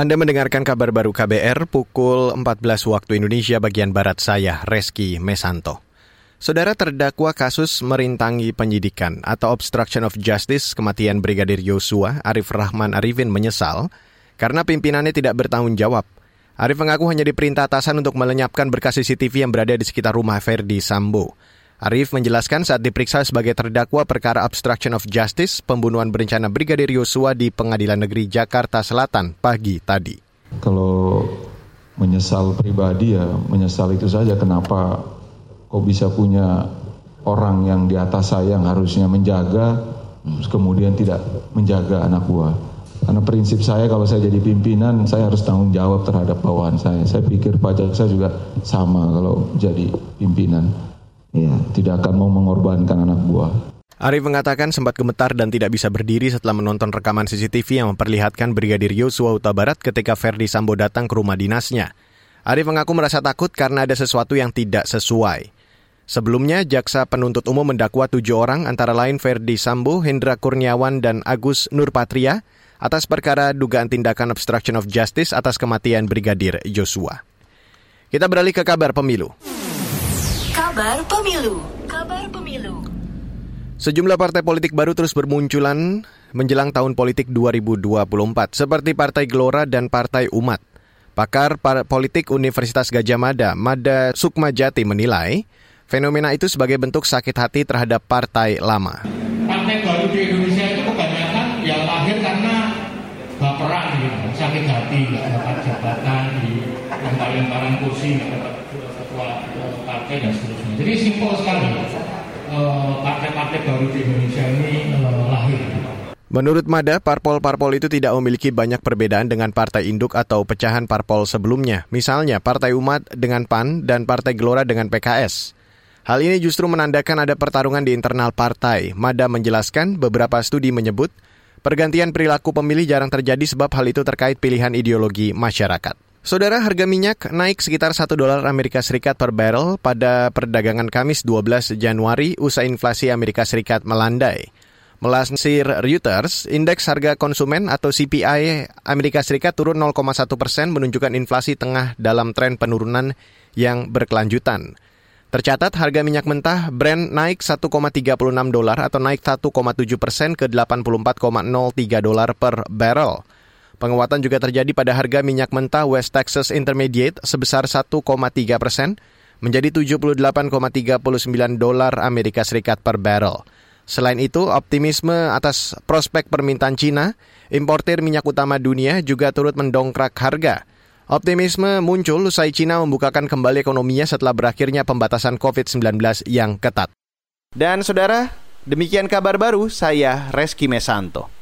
Anda mendengarkan kabar baru KBR pukul 14 waktu Indonesia bagian Barat saya, Reski Mesanto. Saudara terdakwa kasus merintangi penyidikan atau obstruction of justice kematian Brigadir Yosua, Arif Rahman Arifin menyesal karena pimpinannya tidak bertanggung jawab. Arif mengaku hanya diperintah atasan untuk melenyapkan berkas CCTV yang berada di sekitar rumah Ferdi Sambo. Arif menjelaskan saat diperiksa sebagai terdakwa perkara obstruction of justice pembunuhan berencana Brigadir Yosua di Pengadilan Negeri Jakarta Selatan pagi tadi. Kalau menyesal pribadi ya menyesal itu saja kenapa kok bisa punya orang yang di atas saya yang harusnya menjaga kemudian tidak menjaga anak buah. Karena prinsip saya kalau saya jadi pimpinan saya harus tanggung jawab terhadap bawahan saya. Saya pikir Pak Jaksa juga sama kalau jadi pimpinan ya, tidak akan mau mengorbankan anak buah. Arif mengatakan sempat gemetar dan tidak bisa berdiri setelah menonton rekaman CCTV yang memperlihatkan Brigadir Yosua Huta Barat ketika Ferdi Sambo datang ke rumah dinasnya. Arif mengaku merasa takut karena ada sesuatu yang tidak sesuai. Sebelumnya, jaksa penuntut umum mendakwa tujuh orang antara lain Ferdi Sambo, Hendra Kurniawan, dan Agus Nurpatria atas perkara dugaan tindakan obstruction of justice atas kematian Brigadir Yosua. Kita beralih ke kabar pemilu. Kabar Pemilu. Kabar Pemilu. Sejumlah partai politik baru terus bermunculan menjelang tahun politik 2024, seperti Partai Gelora dan Partai Umat. Pakar politik Universitas Gajah Mada, Mada Sukmajati menilai, fenomena itu sebagai bentuk sakit hati terhadap partai lama. Partai baru di Indonesia itu kebanyakan ya lahir karena baperan gitu, sakit hati, nggak dapat jabatan di lempar-lemparan kursi, nggak dapat ketua partai dan seterusnya. Jadi simpel sekali eh, partai-partai baru di Indonesia ini eh, lahir. Menurut Mada, parpol-parpol itu tidak memiliki banyak perbedaan dengan partai induk atau pecahan parpol sebelumnya. Misalnya, Partai Umat dengan PAN dan Partai Gelora dengan PKS. Hal ini justru menandakan ada pertarungan di internal partai. Mada menjelaskan beberapa studi menyebut pergantian perilaku pemilih jarang terjadi sebab hal itu terkait pilihan ideologi masyarakat. Saudara harga minyak naik sekitar 1 dolar Amerika Serikat per barrel pada perdagangan Kamis 12 Januari usai inflasi Amerika Serikat melandai. Melansir Reuters, indeks harga konsumen atau CPI Amerika Serikat turun 0,1 persen menunjukkan inflasi tengah dalam tren penurunan yang berkelanjutan. Tercatat harga minyak mentah Brent naik 1,36 dolar atau naik 1,7 persen ke 84,03 dolar per barrel. Penguatan juga terjadi pada harga minyak mentah West Texas Intermediate sebesar 1,3 persen menjadi 78,39 dolar Amerika Serikat per barrel. Selain itu, optimisme atas prospek permintaan Cina, importir minyak utama dunia juga turut mendongkrak harga. Optimisme muncul usai Cina membukakan kembali ekonominya setelah berakhirnya pembatasan COVID-19 yang ketat. Dan saudara, demikian kabar baru saya Reski Mesanto.